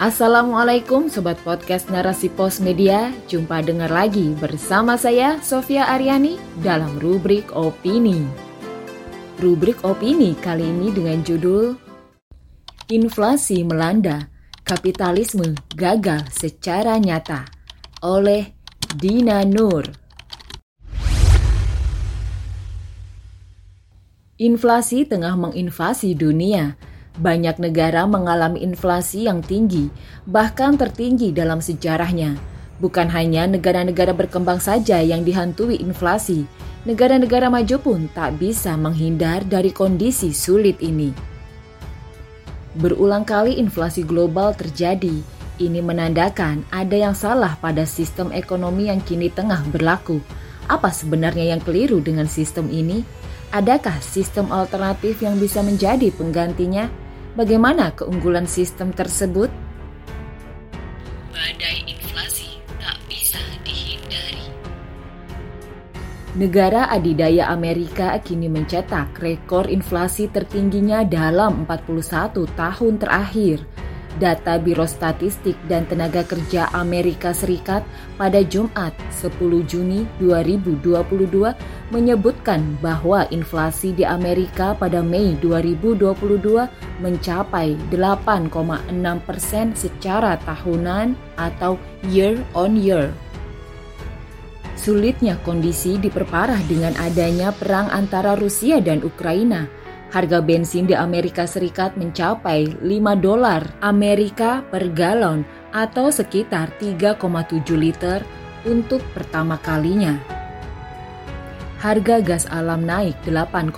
Assalamualaikum Sobat Podcast Narasi Pos Media. Jumpa dengar lagi bersama saya Sofia Aryani dalam rubrik Opini. Rubrik Opini kali ini dengan judul Inflasi melanda, kapitalisme gagal secara nyata oleh Dina Nur. Inflasi tengah menginvasi dunia banyak negara mengalami inflasi yang tinggi, bahkan tertinggi dalam sejarahnya. Bukan hanya negara-negara berkembang saja yang dihantui inflasi, negara-negara maju pun tak bisa menghindar dari kondisi sulit ini. Berulang kali inflasi global terjadi. Ini menandakan ada yang salah pada sistem ekonomi yang kini tengah berlaku. Apa sebenarnya yang keliru dengan sistem ini? Adakah sistem alternatif yang bisa menjadi penggantinya? Bagaimana keunggulan sistem tersebut? Badai inflasi tak bisa dihindari. Negara adidaya Amerika kini mencetak rekor inflasi tertingginya dalam 41 tahun terakhir Data Biro Statistik dan Tenaga Kerja Amerika Serikat pada Jumat 10 Juni 2022 menyebutkan bahwa inflasi di Amerika pada Mei 2022 mencapai 8,6 persen secara tahunan atau year on year. Sulitnya kondisi diperparah dengan adanya perang antara Rusia dan Ukraina – Harga bensin di Amerika Serikat mencapai 5 dolar Amerika per galon atau sekitar 3,7 liter untuk pertama kalinya. Harga gas alam naik 8,0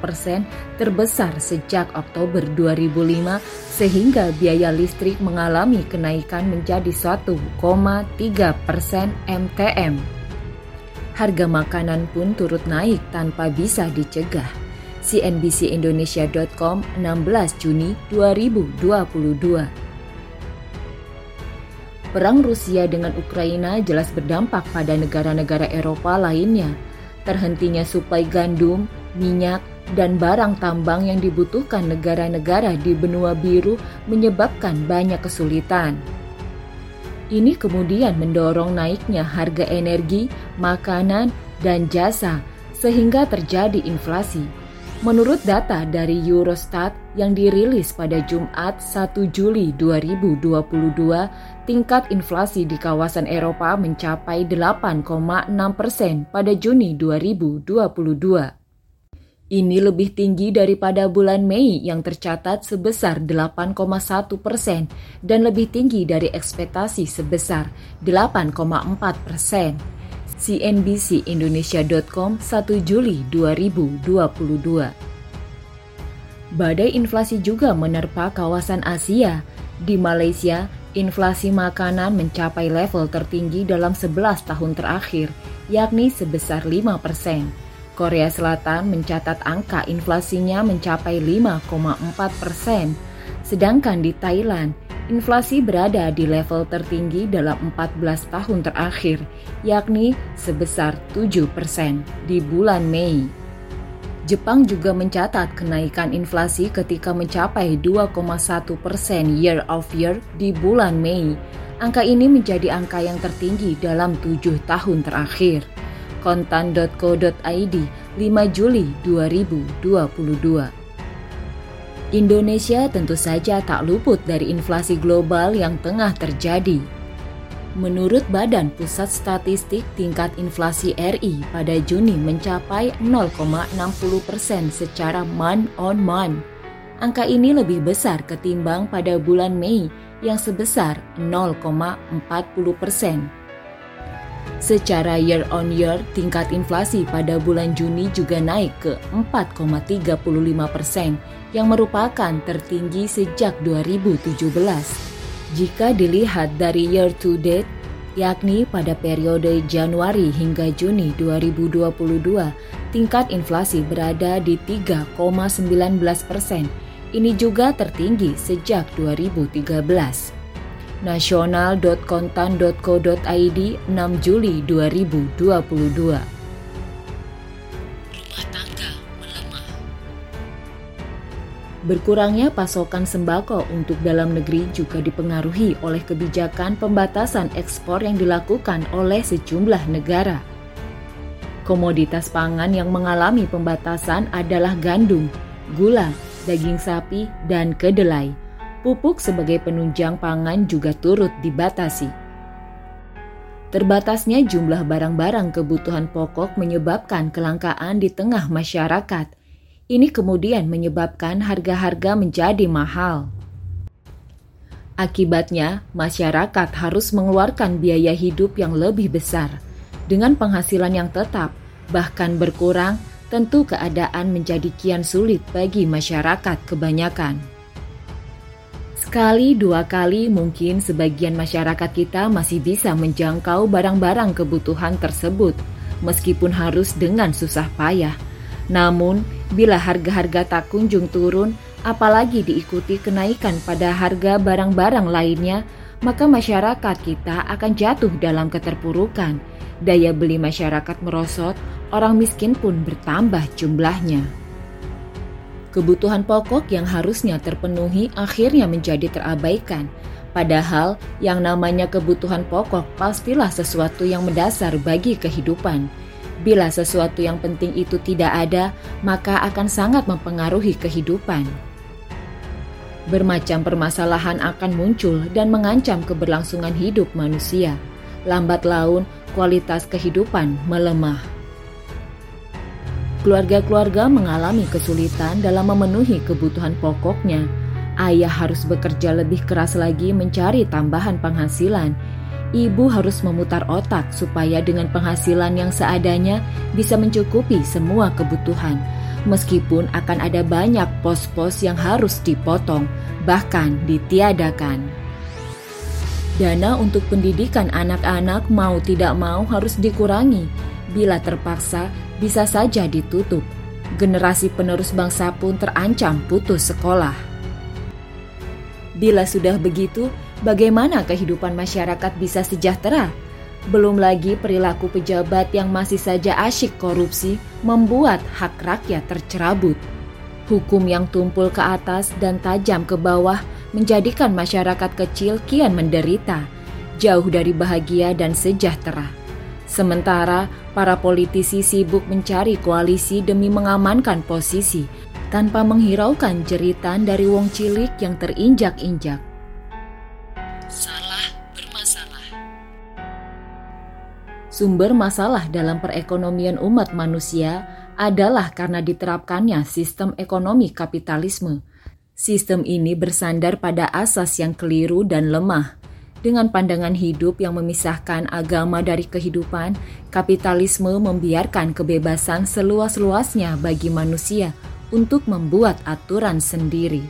persen terbesar sejak Oktober 2005 sehingga biaya listrik mengalami kenaikan menjadi 1,3 persen MTM. Harga makanan pun turut naik tanpa bisa dicegah cnbcindonesia.com 16 Juni 2022. Perang Rusia dengan Ukraina jelas berdampak pada negara-negara Eropa lainnya. Terhentinya suplai gandum, minyak, dan barang tambang yang dibutuhkan negara-negara di benua biru menyebabkan banyak kesulitan. Ini kemudian mendorong naiknya harga energi, makanan, dan jasa, sehingga terjadi inflasi. Menurut data dari Eurostat yang dirilis pada Jumat 1 Juli 2022, tingkat inflasi di kawasan Eropa mencapai 8,6 persen pada Juni 2022. Ini lebih tinggi daripada bulan Mei yang tercatat sebesar 8,1 persen dan lebih tinggi dari ekspektasi sebesar 8,4 persen. CNBCIndonesia.com 1 Juli 2022. Badai inflasi juga menerpa kawasan Asia. Di Malaysia, inflasi makanan mencapai level tertinggi dalam 11 tahun terakhir, yakni sebesar 5 persen. Korea Selatan mencatat angka inflasinya mencapai 5,4 persen. Sedangkan di Thailand, inflasi berada di level tertinggi dalam 14 tahun terakhir, yakni sebesar 7 persen di bulan Mei. Jepang juga mencatat kenaikan inflasi ketika mencapai 2,1 persen year of year di bulan Mei. Angka ini menjadi angka yang tertinggi dalam tujuh tahun terakhir. Kontan.co.id 5 Juli 2022 Indonesia tentu saja tak luput dari inflasi global yang tengah terjadi. Menurut Badan Pusat Statistik, tingkat inflasi RI pada Juni mencapai 0,60 persen secara month on month. Angka ini lebih besar ketimbang pada bulan Mei yang sebesar 0,40 persen. Secara year on year, tingkat inflasi pada bulan Juni juga naik ke 4,35 persen, yang merupakan tertinggi sejak 2017. Jika dilihat dari year to date, yakni pada periode Januari hingga Juni 2022, tingkat inflasi berada di 3,19 persen. Ini juga tertinggi sejak 2013 nasional.kontan.co.id 6 Juli 2022. Berkurangnya pasokan sembako untuk dalam negeri juga dipengaruhi oleh kebijakan pembatasan ekspor yang dilakukan oleh sejumlah negara. Komoditas pangan yang mengalami pembatasan adalah gandum, gula, daging sapi, dan kedelai. Pupuk sebagai penunjang pangan juga turut dibatasi. Terbatasnya jumlah barang-barang kebutuhan pokok menyebabkan kelangkaan di tengah masyarakat – ini kemudian menyebabkan harga-harga menjadi mahal. Akibatnya, masyarakat harus mengeluarkan biaya hidup yang lebih besar. Dengan penghasilan yang tetap, bahkan berkurang, tentu keadaan menjadi kian sulit bagi masyarakat kebanyakan. Sekali dua kali mungkin sebagian masyarakat kita masih bisa menjangkau barang-barang kebutuhan tersebut, meskipun harus dengan susah payah. Namun, bila harga-harga tak kunjung turun, apalagi diikuti kenaikan pada harga barang-barang lainnya, maka masyarakat kita akan jatuh dalam keterpurukan. Daya beli masyarakat merosot, orang miskin pun bertambah jumlahnya. Kebutuhan pokok yang harusnya terpenuhi akhirnya menjadi terabaikan. Padahal yang namanya kebutuhan pokok pastilah sesuatu yang mendasar bagi kehidupan Bila sesuatu yang penting itu tidak ada, maka akan sangat mempengaruhi kehidupan. Bermacam permasalahan akan muncul dan mengancam keberlangsungan hidup manusia. Lambat laun, kualitas kehidupan melemah. Keluarga-keluarga mengalami kesulitan dalam memenuhi kebutuhan pokoknya. Ayah harus bekerja lebih keras lagi mencari tambahan penghasilan ibu harus memutar otak supaya dengan penghasilan yang seadanya bisa mencukupi semua kebutuhan, meskipun akan ada banyak pos-pos yang harus dipotong, bahkan ditiadakan. Dana untuk pendidikan anak-anak mau tidak mau harus dikurangi. Bila terpaksa, bisa saja ditutup. Generasi penerus bangsa pun terancam putus sekolah. Bila sudah begitu, bagaimana kehidupan masyarakat bisa sejahtera? Belum lagi perilaku pejabat yang masih saja asyik korupsi membuat hak rakyat tercerabut. Hukum yang tumpul ke atas dan tajam ke bawah menjadikan masyarakat kecil kian menderita, jauh dari bahagia dan sejahtera. Sementara para politisi sibuk mencari koalisi demi mengamankan posisi tanpa menghiraukan jeritan dari wong cilik yang terinjak-injak. Sumber masalah dalam perekonomian umat manusia adalah karena diterapkannya sistem ekonomi kapitalisme. Sistem ini bersandar pada asas yang keliru dan lemah. Dengan pandangan hidup yang memisahkan agama dari kehidupan, kapitalisme membiarkan kebebasan seluas-luasnya bagi manusia untuk membuat aturan sendiri.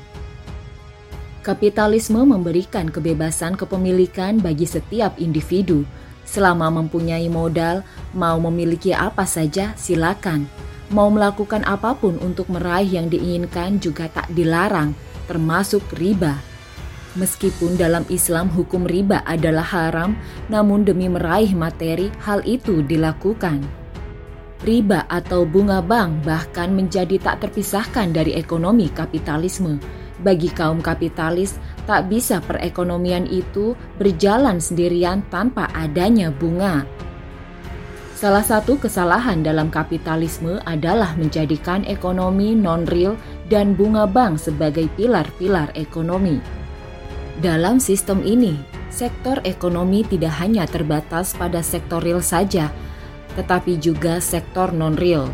Kapitalisme memberikan kebebasan kepemilikan bagi setiap individu, Selama mempunyai modal, mau memiliki apa saja silakan. Mau melakukan apa pun untuk meraih yang diinginkan juga tak dilarang, termasuk riba. Meskipun dalam Islam hukum riba adalah haram, namun demi meraih materi hal itu dilakukan. Riba atau bunga bank bahkan menjadi tak terpisahkan dari ekonomi kapitalisme. Bagi kaum kapitalis, Tak bisa perekonomian itu berjalan sendirian tanpa adanya bunga. Salah satu kesalahan dalam kapitalisme adalah menjadikan ekonomi non-real dan bunga bank sebagai pilar-pilar ekonomi. Dalam sistem ini, sektor ekonomi tidak hanya terbatas pada sektor real saja, tetapi juga sektor non-real.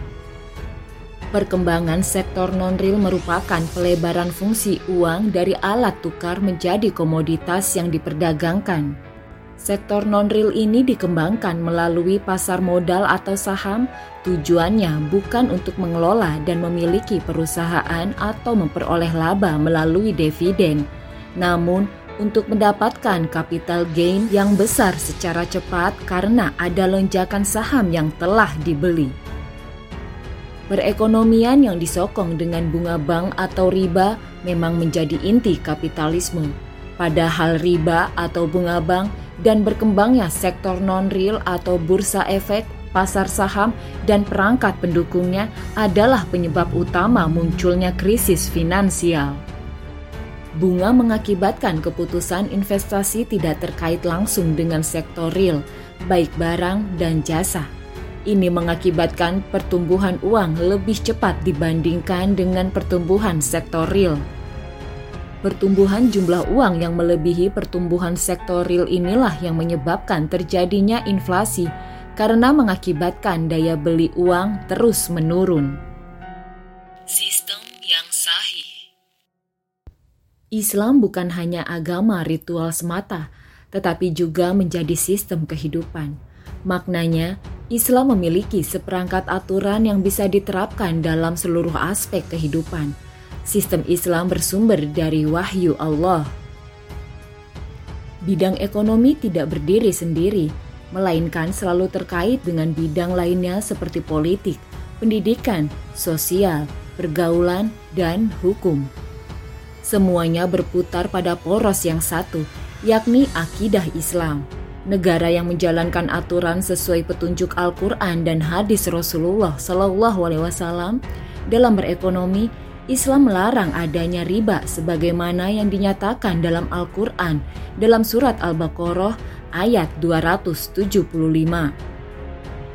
Perkembangan sektor non-real merupakan pelebaran fungsi uang dari alat tukar menjadi komoditas yang diperdagangkan. Sektor non-real ini dikembangkan melalui pasar modal atau saham, tujuannya bukan untuk mengelola dan memiliki perusahaan atau memperoleh laba melalui dividen, namun untuk mendapatkan capital gain yang besar secara cepat karena ada lonjakan saham yang telah dibeli. Perekonomian yang disokong dengan bunga bank atau riba memang menjadi inti kapitalisme. Padahal riba atau bunga bank dan berkembangnya sektor non-real atau bursa efek pasar saham, dan perangkat pendukungnya adalah penyebab utama munculnya krisis finansial. Bunga mengakibatkan keputusan investasi tidak terkait langsung dengan sektor real, baik barang dan jasa. Ini mengakibatkan pertumbuhan uang lebih cepat dibandingkan dengan pertumbuhan sektor real. Pertumbuhan jumlah uang yang melebihi pertumbuhan sektor real inilah yang menyebabkan terjadinya inflasi karena mengakibatkan daya beli uang terus menurun. Sistem Islam bukan hanya agama ritual semata, tetapi juga menjadi sistem kehidupan. Maknanya, Islam memiliki seperangkat aturan yang bisa diterapkan dalam seluruh aspek kehidupan – Sistem Islam bersumber dari wahyu Allah. Bidang ekonomi tidak berdiri sendiri, melainkan selalu terkait dengan bidang lainnya seperti politik, pendidikan, sosial, pergaulan, dan hukum. Semuanya berputar pada poros yang satu, yakni akidah Islam. Negara yang menjalankan aturan sesuai petunjuk Al-Quran dan hadis Rasulullah Sallallahu Alaihi Wasallam dalam berekonomi Islam melarang adanya riba sebagaimana yang dinyatakan dalam Al-Quran dalam surat Al-Baqarah ayat 275.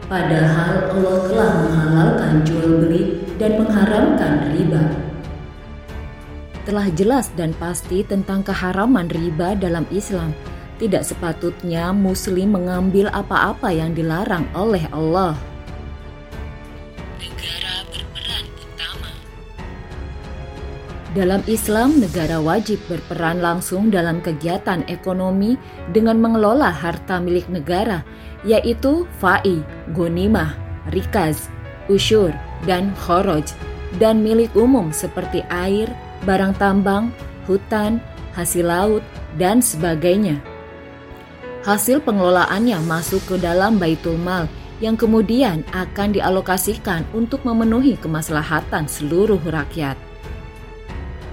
Padahal Allah telah menghalalkan jual beli dan mengharamkan riba. Telah jelas dan pasti tentang keharaman riba dalam Islam. Tidak sepatutnya Muslim mengambil apa-apa yang dilarang oleh Allah. Dalam Islam, negara wajib berperan langsung dalam kegiatan ekonomi dengan mengelola harta milik negara, yaitu fa'i, gonimah, rikaz, usyur, dan khoroj, dan milik umum seperti air, barang tambang, hutan, hasil laut, dan sebagainya. Hasil pengelolaannya masuk ke dalam baitul mal yang kemudian akan dialokasikan untuk memenuhi kemaslahatan seluruh rakyat.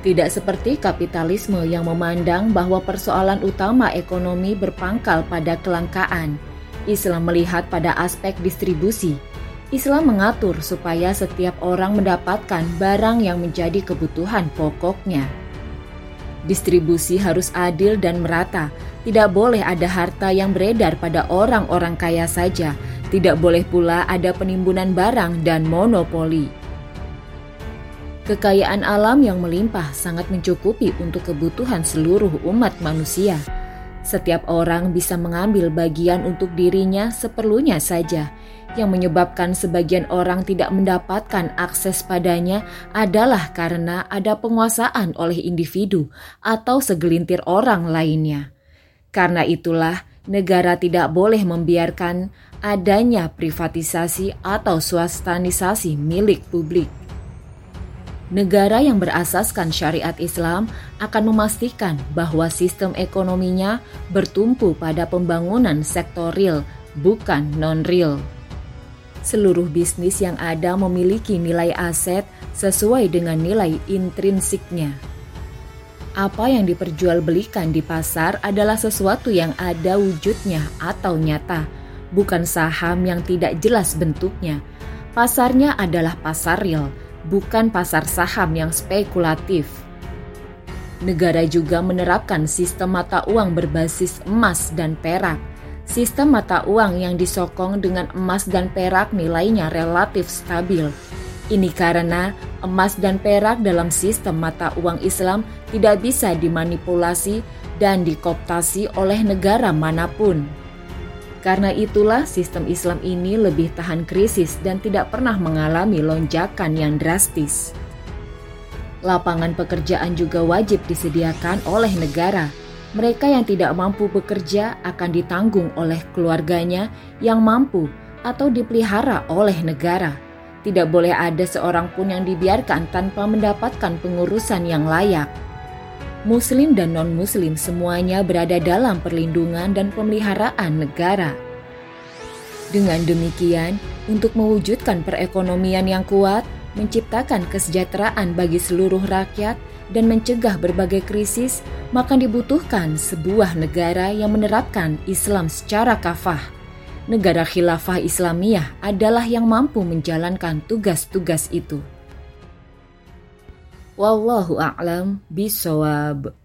Tidak seperti kapitalisme yang memandang bahwa persoalan utama ekonomi berpangkal pada kelangkaan. Islam melihat pada aspek distribusi. Islam mengatur supaya setiap orang mendapatkan barang yang menjadi kebutuhan pokoknya. Distribusi harus adil dan merata. Tidak boleh ada harta yang beredar pada orang-orang kaya saja. Tidak boleh pula ada penimbunan barang dan monopoli. Kekayaan alam yang melimpah sangat mencukupi untuk kebutuhan seluruh umat manusia. Setiap orang bisa mengambil bagian untuk dirinya seperlunya saja. Yang menyebabkan sebagian orang tidak mendapatkan akses padanya adalah karena ada penguasaan oleh individu atau segelintir orang lainnya. Karena itulah, negara tidak boleh membiarkan adanya privatisasi atau swastanisasi milik publik. Negara yang berasaskan syariat Islam akan memastikan bahwa sistem ekonominya bertumpu pada pembangunan sektor real, bukan non-real. Seluruh bisnis yang ada memiliki nilai aset sesuai dengan nilai intrinsiknya. Apa yang diperjualbelikan di pasar adalah sesuatu yang ada wujudnya atau nyata, bukan saham yang tidak jelas bentuknya. Pasarnya adalah pasar real bukan pasar saham yang spekulatif. Negara juga menerapkan sistem mata uang berbasis emas dan perak. Sistem mata uang yang disokong dengan emas dan perak nilainya relatif stabil. Ini karena emas dan perak dalam sistem mata uang Islam tidak bisa dimanipulasi dan dikoptasi oleh negara mana pun. Karena itulah sistem Islam ini lebih tahan krisis dan tidak pernah mengalami lonjakan yang drastis. Lapangan pekerjaan juga wajib disediakan oleh negara. Mereka yang tidak mampu bekerja akan ditanggung oleh keluarganya yang mampu atau dipelihara oleh negara. Tidak boleh ada seorang pun yang dibiarkan tanpa mendapatkan pengurusan yang layak. Muslim dan non-Muslim semuanya berada dalam perlindungan dan pemeliharaan negara. Dengan demikian, untuk mewujudkan perekonomian yang kuat, menciptakan kesejahteraan bagi seluruh rakyat, dan mencegah berbagai krisis, maka dibutuhkan sebuah negara yang menerapkan Islam secara kafah. negara khilafah Islamiyah adalah yang mampu menjalankan tugas-tugas itu. Wallahu a'lam bisawab.